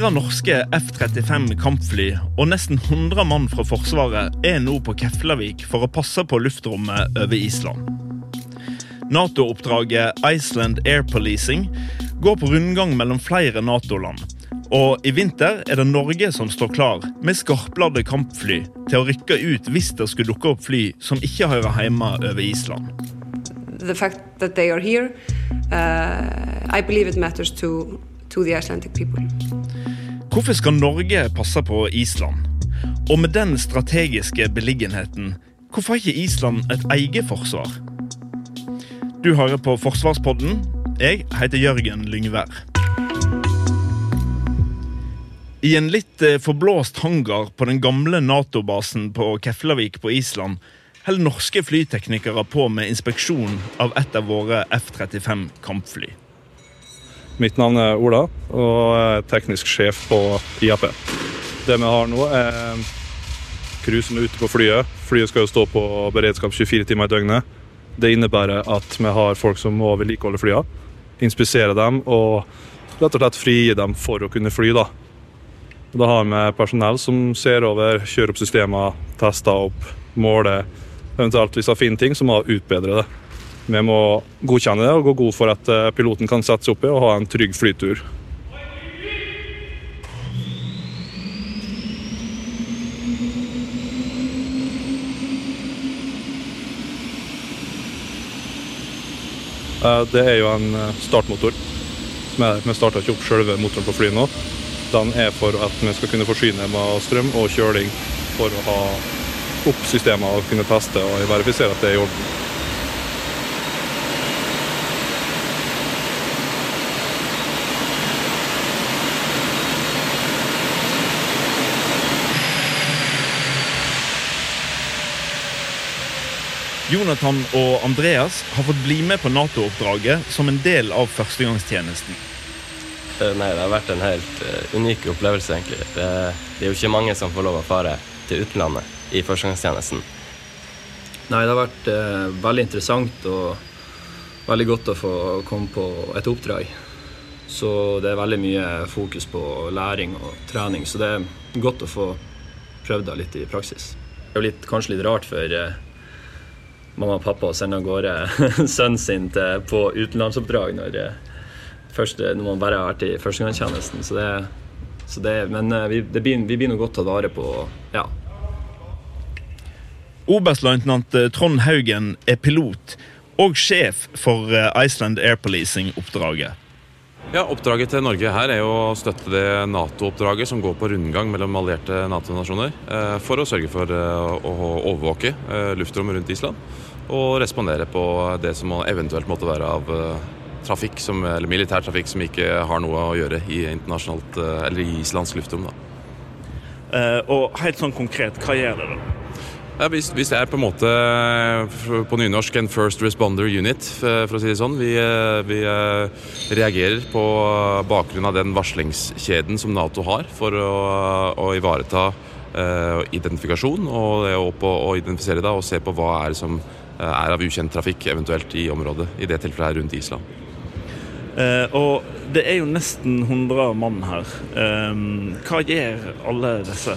Fire norske F-35 kampfly og nesten 100 mann fra Forsvaret er nå på Keflavik for å passe på luftrommet over Island. Nato-oppdraget Iceland Air Policing går på rundgang mellom flere Nato-land. Og i vinter er det Norge som står klar med skarpladde kampfly til å rykke ut hvis det skulle dukke opp fly som ikke hører hjemme over Island. the fact that they are here, uh, I believe it to the Icelandic people. Hvorfor skal Norge passe på Island? Og med den strategiske beliggenheten, hvorfor har ikke Island et eget forsvar? Du hører på Forsvarspodden. Jeg heter Jørgen Lyngvær. I en litt eh, forblåst hangar på den gamle Nato-basen på Keflavik på Island holder norske flyteknikere på med inspeksjon av et av våre F-35 kampfly. Mitt navn er Ola, og er teknisk sjef på IAP. Det vi har nå, er crew som er ute på flyet. Flyet skal jo stå på beredskap 24 timer i døgnet. Det innebærer at vi har folk som må vedlikeholde flyene, inspisere dem og rett og slett frigi dem for å kunne fly. Da Da har vi personell som ser over, kjører opp systemer, tester opp, måler. Eventuelt hvis de finner ting, så må vi utbedre det. Vi må godkjenne det og gå god for at eh, piloten kan sette seg oppi og ha en trygg flytur. Eh, Det er jo en eh, startmotor. Vi starter ikke opp selve motoren på flyet nå. Den er for at vi skal kunne forsyne med strøm og kjøling for å ha opp systemet og kunne teste og verifisere at det er i orden. Jonathan og Andreas har fått bli med på Nato-oppdraget som en del av førstegangstjenesten. Eh, Nei, det har vært en helt eh, unik opplevelse, egentlig. Det, det er jo ikke mange som får lov å fare til utlandet i førstegangstjenesten. Nei, det har vært eh, veldig interessant og veldig godt å få komme på et oppdrag. Så det er veldig mye fokus på læring og trening, så det er godt å få prøvd det litt i praksis. Det er jo litt, kanskje litt rart for eh, mamma og pappa å sende av gårde sønnen sin til, på utenlandsoppdrag når, eh, først, når man bare har vært i førstegangstjenesten. Så det, så det, men eh, vi, det blir, vi blir nå godt tatt vare på. Ja, Oberstløytnant eh, Trond Haugen er pilot og sjef for eh, Iceland Air Policing-oppdraget. Ja, Oppdraget til Norge her er jo å støtte det Nato-oppdraget som går på rundgang mellom allierte Nato-nasjoner, eh, for å sørge for eh, å overvåke eh, luftrommet rundt Island og respondere på det som eventuelt måtte være av eh, trafikk som, eller militær trafikk som ikke har noe å gjøre i, internasjonalt, eh, eller i islandsk luftrom. Da. Eh, og helt sånn konkret, hva gjør dere? da? Ja, hvis, hvis det er på en måte på nynorsk en first responder unit, for å si det sånn. Vi, vi reagerer på bakgrunn av den varslingskjeden som Nato har for å, å ivareta eh, identifikasjon og det er på, å identifisere da, og se på hva er det som er av ukjent trafikk eventuelt i området. I det tilfellet her rundt Island. Eh, og det er jo nesten 100 mann her. Eh, hva gjør alle disse?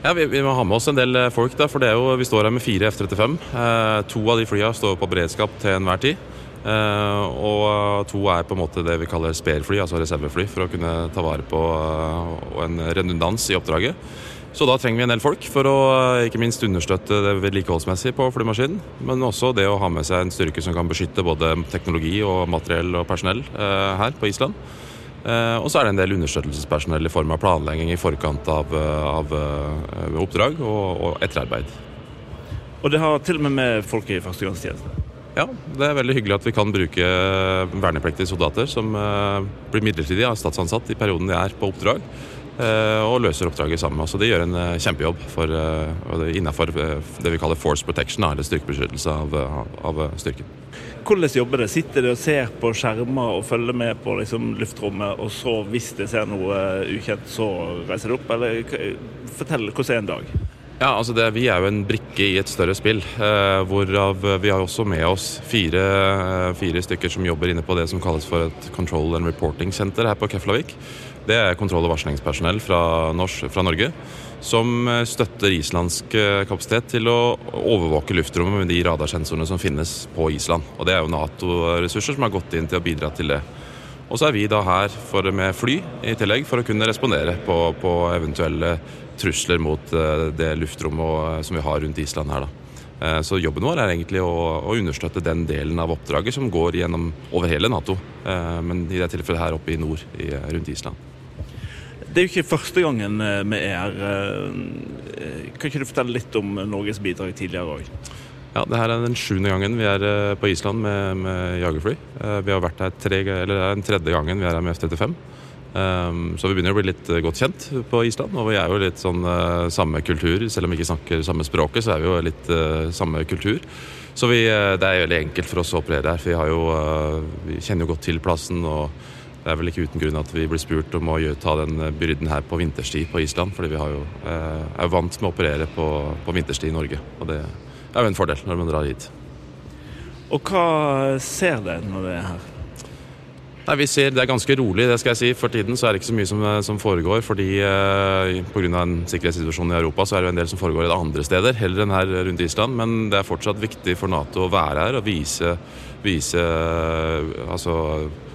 Ja, vi, vi må ha med oss en del eh, folk, da, for det er jo, vi står her med fire F-35. Eh, to av de flyene står på beredskap til enhver tid. Eh, og to er på en måte det vi kaller sperfly, altså reservefly, for å kunne ta vare på eh, en redundans i oppdraget. Så da trenger vi en del folk for å eh, ikke minst understøtte det vedlikeholdsmessig på flymaskinen. Men også det å ha med seg en styrke som kan beskytte både teknologi og materiell og personell eh, her på Island. Eh, og så er det en del understøttelsespersonell i form av planlegging i forkant av, av, av eh, oppdrag og, og etterarbeid. Og det har til og med med folk i førstegangstjeneste. Ja, det er veldig hyggelig at vi kan bruke vernepliktige soldater som eh, blir midlertidig statsansatt i perioden de er på oppdrag. Eh, og løser oppdraget sammen med oss. Og de gjør en eh, kjempejobb for, eh, innenfor det vi kaller force protection, eller styrkebeskyttelse av, av styrken. Hvordan jobber det? Sitter de og ser på skjermer og følger med på liksom, luftrommet, og så hvis de ser noe ukjent, så reiser de opp? Eller fortell, hvordan er en dag? Ja, altså det, Vi er jo en brikke i et større spill. Eh, hvorav vi har også med oss fire, fire, stykker som jobber inne på det som kalles for et Control and Reporting Center her på Keflavik. Det er kontroll- og varslingspersonell fra, fra, Norge som eh, støtter islandsk eh, kapasitet til å overvåke luftrommet med de radarsensorene som finnes på Island. Og Det er jo Nato-ressurser som har gått inn til å bidra til det. Og så er vi da her med fly i tillegg for å kunne respondere på, på eventuelle trusler mot eh, det luftrommet som vi har rundt Island her. da. Eh, så jobben vår er egentlig å, å, understøtte den delen av oppdraget som går gjennom over hele Nato, men i det tilfellet her oppe i nord, i, rundt Island. Det er jo ikke første gangen vi er her. Kan ikke du fortelle litt om Norges bidrag tidligere òg? Ja, det her er den sjuende gangen vi er på Island med, med jagerfly. Vi har vært her tre, eller det er den tredje gangen vi er her med F-35. Um, så vi begynner å bli litt uh, godt kjent på Island. Og vi er jo litt sånn uh, samme kultur. Selv om vi ikke snakker samme språket, så er vi jo litt uh, samme kultur. Så vi, uh, det er veldig enkelt for oss å operere her. For vi, jo, vi kjenner jo godt til plassen. og det er vel ikke uten grunn at vi blir spurt om å ta den byrden her på vinterstid på Island. fordi vi jo, er jo vant med å operere på, på vinterstid i Norge. Og det er jo en fordel når man drar hit. Og hva ser dere når dere er her? Nei, vi ser Det er ganske rolig det skal jeg si. For tiden så er det ikke så mye som, som foregår. fordi eh, Pga. sikkerhetssituasjonen i Europa så er det jo en del som foregår i andre steder, heller enn her rundt Island. Men det er fortsatt viktig for Nato å være her og vise, vise altså,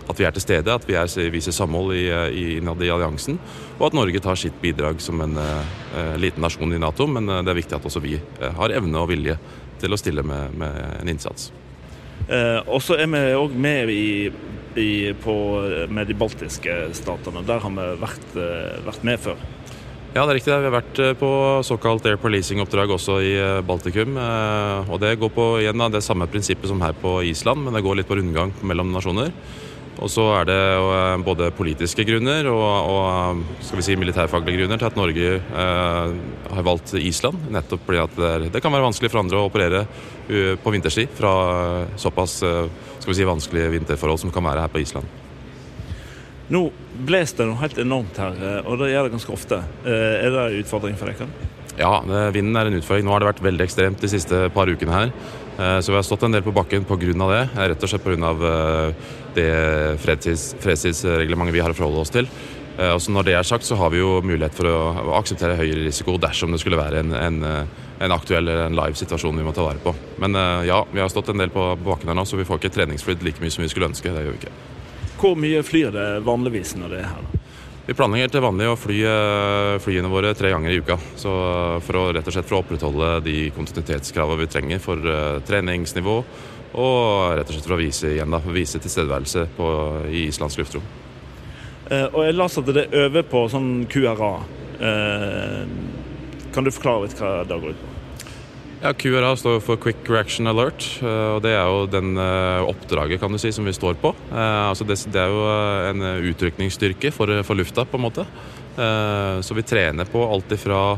at vi er til stede. At vi er, viser samhold i, innad i alliansen. Og at Norge tar sitt bidrag som en eh, liten nasjon i Nato. Men det er viktig at også vi har evne og vilje til å stille med, med en innsats. og så er vi òg med i i, på, med de baltiske statene. Der har vi vært, eh, vært, med før. Ja, det er riktig. Vi har vært eh, på såkalt air policing-oppdrag også i eh, Baltikum. Og det går på igjen da, det samme prinsippet som her på Island, men det går litt på rundgang mellom nasjoner. Og så er det både politiske grunner og, og skal vi si militærfaglige grunner til at Norge eh, har valgt Island. Nettopp fordi det, er, det, kan være vanskelig for andre å operere på vinterstid fra såpass skal vi si, vanskelige vinterforhold som kan være her på Island. Nå blåser det noe helt enormt her, eh, og det gjør det ganske ofte. Eh, er det en utfordring for dere? Ja, vinden er en utfordring. Nå har det vært veldig ekstremt de siste par ukene her. Eh, så vi har stått en del på bakken pga. det. Rett og slett pga. det fredstidsreglementet vi har å forholde oss til. Og Når det er sagt, så har vi jo mulighet for å akseptere høyere risiko dersom det skulle være en, en en aktuell en live situasjon vi må ta vare på. Men eh, ja, vi har stått en del på bakken her nå, så vi får ikke treningsflyt like mye som vi skulle ønske. Det gjør vi ikke. Hvor mye flyr det vanligvis når det er her? Vi planlegger til vanlig å fly eh, flyene våre tre ganger i uka. Så eh, for å, rett og slett for å opprettholde de kontinuitetskravene vi trenger for treningsnivå, og rett og slett for å vise, igjen da, vise tilstedeværelse på, i Islands luftrom. Uh, og jeg leste at det øver på sånn QRA. Uh, kan du forklare litt hva det går ut på? Ja, QRA står for Quick Reaction Alert. Eh, og Det er jo den eh, oppdraget kan du si, som vi står på. Eh, altså det, det er jo en utrykningsstyrke for, for, lufta, på en måte. Så vi trener på alt ifra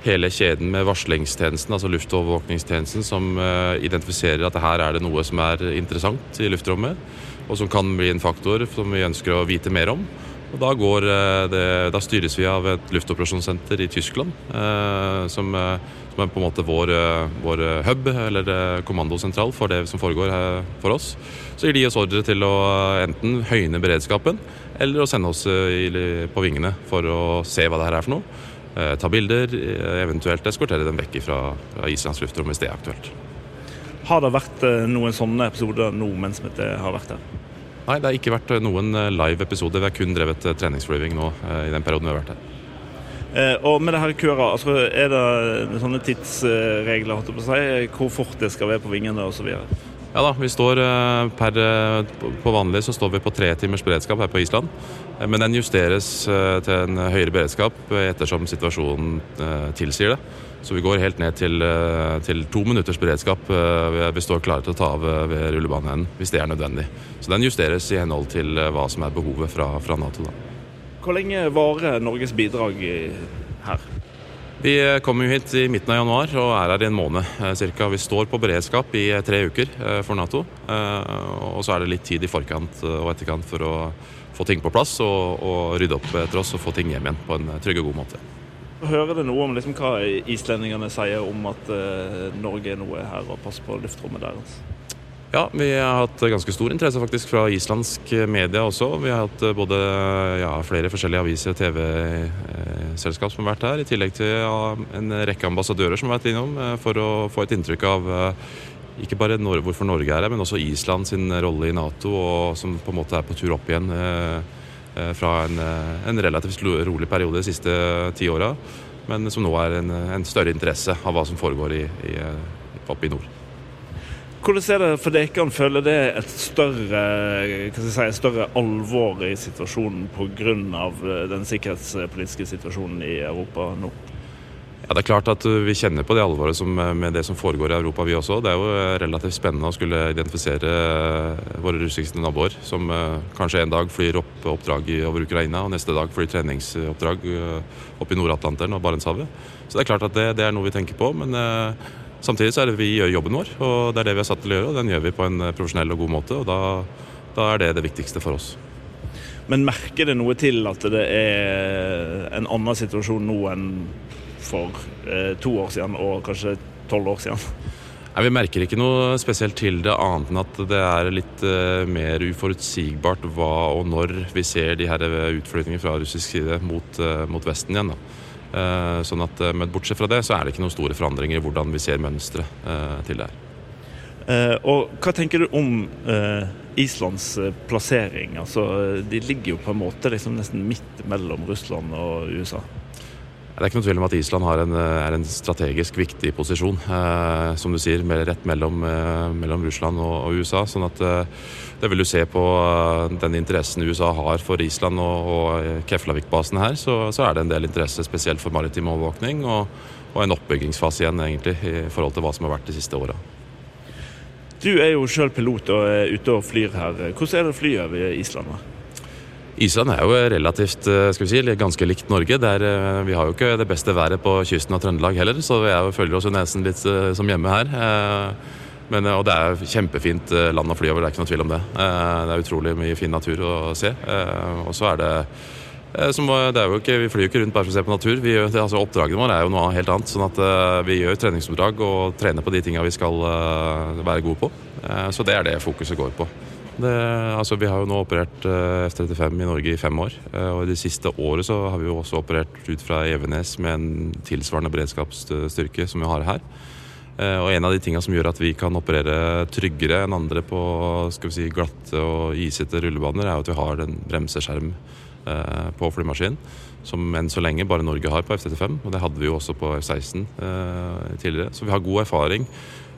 hele kjeden med varslingstjenesten, altså luftovervåkningstjenesten, som identifiserer at her er det noe som er interessant i luftrommet, og som kan bli en faktor som vi ønsker å vite mer om. Og da, går eh, det, da, styres vi av et luftoperasjonssenter i Tyskland, eh, som, eh, som, er på en måte vår, vår hub, eller kommandosentral, for det som foregår for oss. Så gir de oss ordre til å enten høyne beredskapen, eller å sende oss i, på vingene for å se hva det her er for noe. ta bilder, eventuelt eskortere dem vekk fra, fra Islands luftrom hvis det er aktuelt. Har det vært noen sånne episoder nå mens vi har vært her? Nei, det har ikke vært eh, noen eh, live episode. Vi har kun drevet treningsflyving nå i den perioden vi har vært her. Eh, og med det her køra, altså, er det sånne tidsregler holdt på å si, hvor fort det skal være på vingene osv.? Ja da, vi står per, På vanlig så står vi på tre timers beredskap her på Island. Men den justeres til en høyere beredskap ettersom situasjonen tilsier det. Så vi går helt ned til, eh, til to minutters beredskap. Eh, vi står klare til å ta av eh, ved rullebanen hvis det er nødvendig. Så den justeres i henhold til hva som er behovet fra, fra Nato. Da. Hvor lenge varer Norges bidrag her? Vi kommer jo hit i midten av januar og er her i en måned ca. Vi står på beredskap i tre uker for Nato. Og så er det litt tid i forkant og etterkant for å få ting på plass og, og rydde opp etter oss og få ting hjem igjen på en trygg og god måte. Hører det noe om liksom hva islendingene sier om at uh, Norge er her og passer på luftrommet deres? Ja, vi har hatt ganske stor interesse faktisk fra islandsk media også. Vi har hatt både ja, flere forskjellige aviser og TV-selskap som har vært her, i tillegg til ja, en rekke ambassadører som har vært innom eh, for å få et inntrykk av ikke bare hvorfor Norge er her, men også Island sin rolle i Nato, og som på en måte er på tur opp igjen eh, eh, fra en, eh, en, relativt rolig periode de siste ti åra, men som nå er en, en, større interesse av hva som foregår i, i, oppe i nord. Hvordan er det for dere? Føler det et større, si, et større alvor i situasjonen pga. den sikkerhetspolitiske situasjonen i Europa nå? Ja, Det er klart at uh, vi kjenner på det alvoret som, uh, med det som foregår i Europa, vi også. Det er jo uh, relativt spennende å skulle identifisere våre russiske naboer, som kanskje en dag flyr opp oppdrag over Ukraina, og neste dag flyr treningsoppdrag opp i Nord-Atlanteren og Barentshavet. Så det er klart at det, det, er noe vi tenker på. men Samtidig så er det vi gjør jobben vår, og det er det vi er satt til å gjøre. og Den gjør vi på en profesjonell og god måte, og da, da er det det viktigste for oss. Men merker det noe til at det er en annen situasjon nå enn for eh, to år siden og kanskje tolv år siden? Nei, vi merker ikke noe spesielt til det, annet enn at det er litt uh, mer uforutsigbart hva og når vi ser de her utflytningene fra russisk side mot, mot Vesten igjen. Uh, sånn at, men bortsett fra det så er det ikke noen store forandringer i hvordan vi ser mønsteret til det her. og hva tenker du om Islands plassering? Altså, de ligger jo på en måte liksom nesten midt mellom Russland og USA. Det er ikke noe tvil om at Island har en, eh, er en strategisk viktig posisjon. Eh, som du sier, rett mellom, eh, mellom Russland og, og, USA. sånn at eh, det vil du se på eh, den interessen USA har for Island og, og Keflavik-basen her, så, så, er det en del interesse spesielt for maritim overvåkning og, og, en oppbyggingsfase igjen egentlig i forhold til hva som har vært de siste åra. Du er jo sjøl pilot og er ute og flyr her. Hvordan er det å fly over Island? da? Island er jo relativt eh, skal vi si, ganske likt Norge. Der, eh, vi har jo ikke det beste været på kysten av Trøndelag heller, så vi føler oss jo nesen litt eh, som hjemme her. Men, og det er kjempefint land å fly over, det er ikke noe tvil om det. Det er utrolig mye fin natur å se. Og så er det som, det er jo ikke, Vi flyr jo ikke rundt bare for å se på natur. Vi altså Oppdragene våre er jo noe helt annet. sånn at Vi gjør treningsoppdrag og trener på de tinga vi skal være gode på. Så det er det fokuset går på. Det, altså, vi har jo nå operert uh, F-35 i Norge i fem år. Uh, og i det siste året så har vi jo også operert ut fra Evenes med en tilsvarende beredskapsstyrke som vi har her. Uh, og en av de tingene som gjør at vi kan operere tryggere enn andre på skal vi si, glatte og isete rullebaner, er at vi har en bremseskjerm på flymaskinen. Som enn så lenge bare Norge har på F-35. Og det hadde vi jo også på F-16 tidligere. Så vi har god erfaring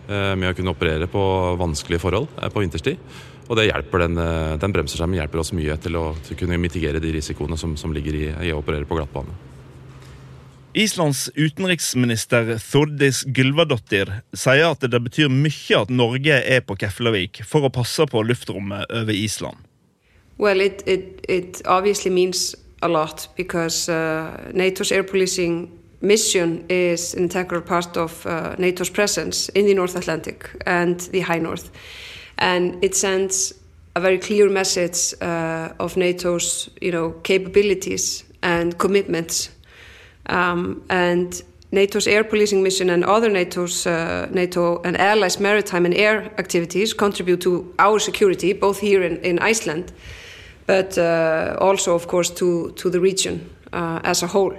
med å kunne operere på vanskelige forhold på vinterstid. Og det hjelper den, eh, den bremseskjermen hjelper oss mye til å, til å kunne mitigere de risikoene som, som ligger i, i, å operere på glattbane. Islands utenriksminister Thordis Gylvadottir sier at det betyr mye at Norge er på Keflavik for å passe på luftrommet over Island. Well, it, it, it obviously means a lot because uh, NATO's air policing mission is an integral part of uh, NATO's presence in the North Atlantic and the High North. And it sends a very clear message uh, of NATO's, you know, capabilities and commitments. Um, and NATO's air policing mission and other NATO's uh, NATO and allies maritime and air activities contribute to our security, both here in, in Iceland, but uh, also, of course, to to the region uh, as a whole.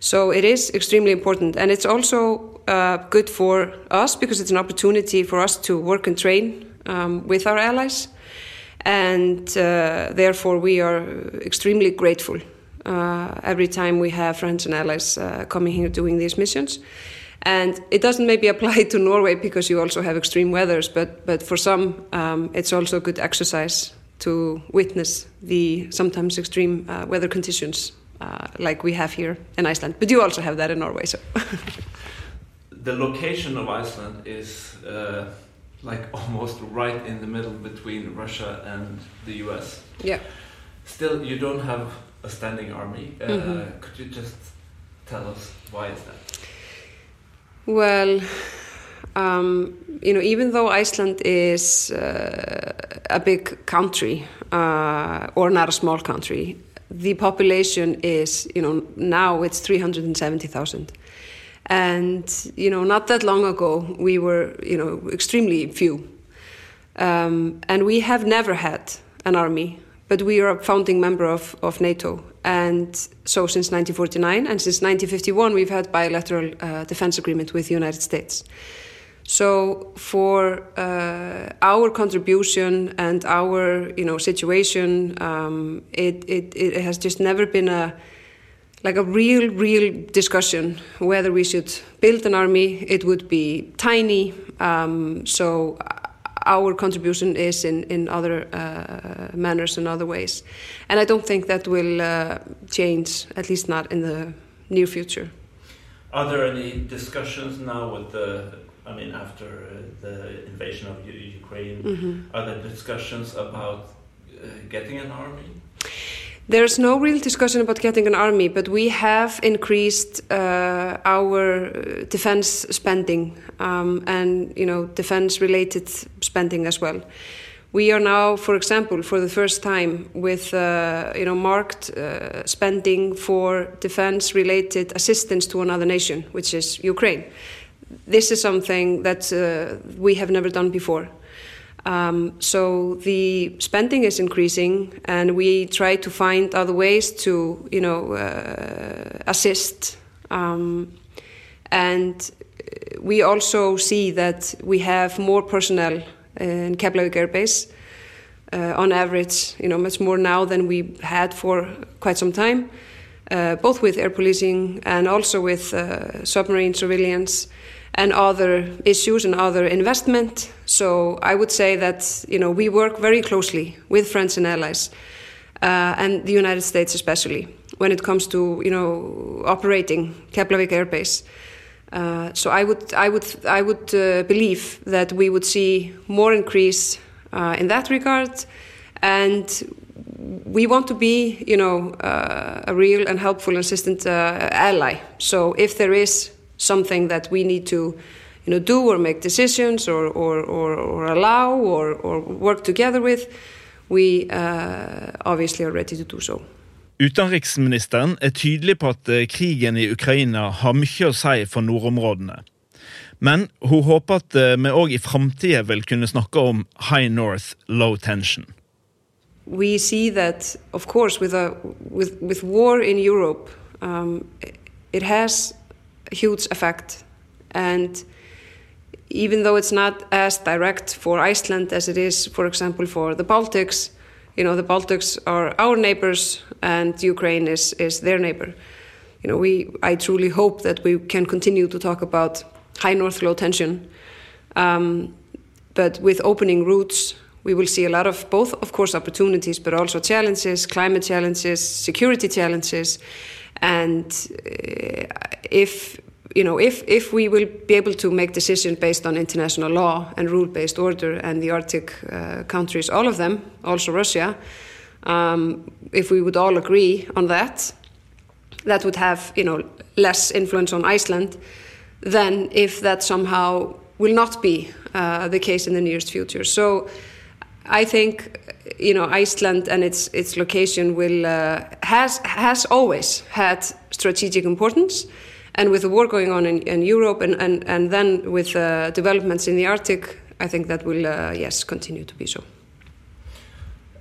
So it is extremely important, and it's also uh, good for us because it's an opportunity for us to work and train um, with our allies, and uh, therefore we are extremely grateful uh, every time we have friends and allies uh, coming here doing these missions. And it doesn't maybe apply to Norway because you also have extreme weathers, but but for some um, it's also a good exercise to witness the sometimes extreme uh, weather conditions uh, like we have here in Iceland. But you also have that in Norway, so. the location of Iceland is uh, like almost right in the middle between Russia and the US. Yeah. Still, you don't have a standing army. Uh, Mhm. Could you just tell us why is that? Well, um, you know, even though Iceland is uh, a big country uh, or not a small country, the population is, you know, now it's 370,000. And, you know, not that long ago, we were, you know, extremely few. Um, and we have never had an army, but we are a founding member of, of NATO. And so since 1949 and since 1951, we've had bilateral uh, defense agreement with the United States. So for uh, our contribution and our you know situation, um, it, it it has just never been a like a real real discussion whether we should build an army. It would be tiny. Um, so our contribution is in in other uh, manners and other ways, and I don't think that will uh, change. At least not in the near future. Are there any discussions now with the? I mean, after uh, the invasion of Ukraine, Mhm. are there discussions about uh, getting an army? There's no real discussion about getting an army, but we have increased uh, our uh, defense spending um, and you know defense-related spending as well. We are now, for example, for the first time, with uh, you know marked uh, spending for defense-related assistance to another nation, which is Ukraine. This is something that uh, we have never done before. Um, so the spending is increasing, and we try to find other ways to, you know, uh, assist. Um, and we also see that we have more personnel in Keflavik Air Base. Uh, on average, you know, much more now than we had for quite some time, uh, both with air policing and also with uh, submarine surveillance and other issues and other investment. So I would say that you know we work very closely with friends and allies, uh, and the United States especially when it comes to you know operating Keflavik Air Base. Uh, so I would I would I would uh, believe that we would see more increase uh, in that regard, and we want to be you know uh, a real and helpful and assistant uh, ally. So if there is something that we need to you know do or make decisions or or, or, or allow or, or work together with, we uh, obviously are ready to do so. Utenriksministeren er tydelig på at eh, krigen i Ukraina har mye å si for nordområdene. Men hun håper at eh, vi òg i framtida vil kunne snakke om high north, low tension. we see that, of course, with a with with war in Europe, um, it has a huge effect, and even though it's not as direct for Iceland as it is, for example, for the Baltics, you know, the Baltics are our neighbors, and Ukraine is is their neighbor. You know, we I truly hope that we can continue to talk about high north low tension, um, but with opening routes we will see a lot of both, of course, opportunities, but also challenges, climate challenges, security challenges, and uh, if you know if if we will be able to make decisions based on international law and rule-based order and the Arctic uh, countries, all of them, also Russia, um, if we would all agree on that, that would have you know less influence on Iceland than if that somehow will not be uh, the case in the nearest future. So. I think you know Iceland and its its location will uh, has has always had strategic importance, and with the war going on in, in Europe and, and, and then with uh, developments in the Arctic, I think that will uh, yes continue to be so.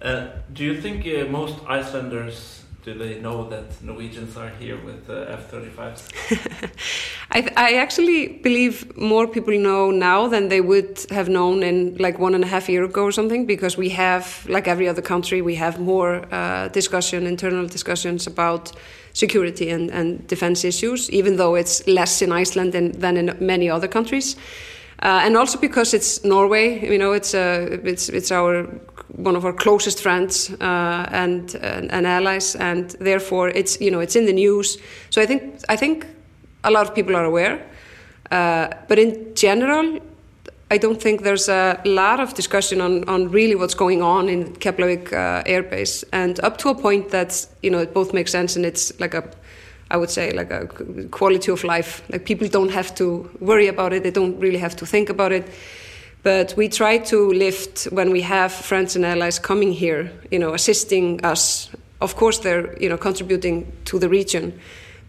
Uh, do you think uh, most Icelanders do they know that Norwegians are here with uh, F-35s? I, I actually believe more people know now than they would have known in like one and a half year ago or something because we have, like every other country, we have more uh, discussion, internal discussions about security and, and defense issues, even though it's less in Iceland than, than in many other countries. Uh, and also because it's Norway, you know, it's uh, it's it's our one of our closest friends uh, and, and, and allies, and therefore it's you know it's in the news. So I think I think a lot of people are aware, uh, but in general, I don't think there's a lot of discussion on, on really what's going on in Keflavik uh, Air Base, and up to a point that you know it both makes sense and it's like a, I would say like a quality of life. Like people don't have to worry about it; they don't really have to think about it. But we try to lift when we have friends and allies coming here, you know, assisting us. Of course, they're you know contributing to the region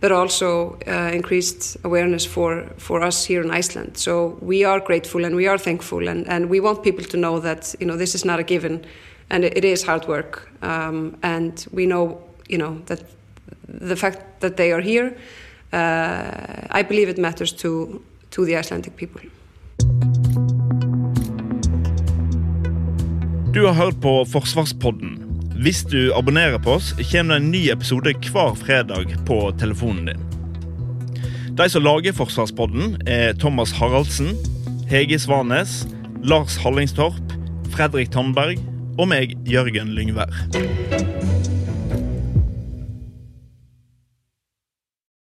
but also uh, increased awareness for, for us here in Iceland. So we are grateful and we are thankful, and, and we want people to know that you know this is not a given, and it, is hard work. Um, and we know you know that the fact that they are here, uh, I believe it matters to to the Icelandic people. Du har hørt på Forsvarspodden. Hvis du abonnerer på oss, kommer det en ny episode hver fredag på telefonen din. De som lager Forsvarspodden, er Thomas Haraldsen, Hege Svanes, Lars Hallingstorp, Fredrik Tandberg og meg, Jørgen Lyngvær.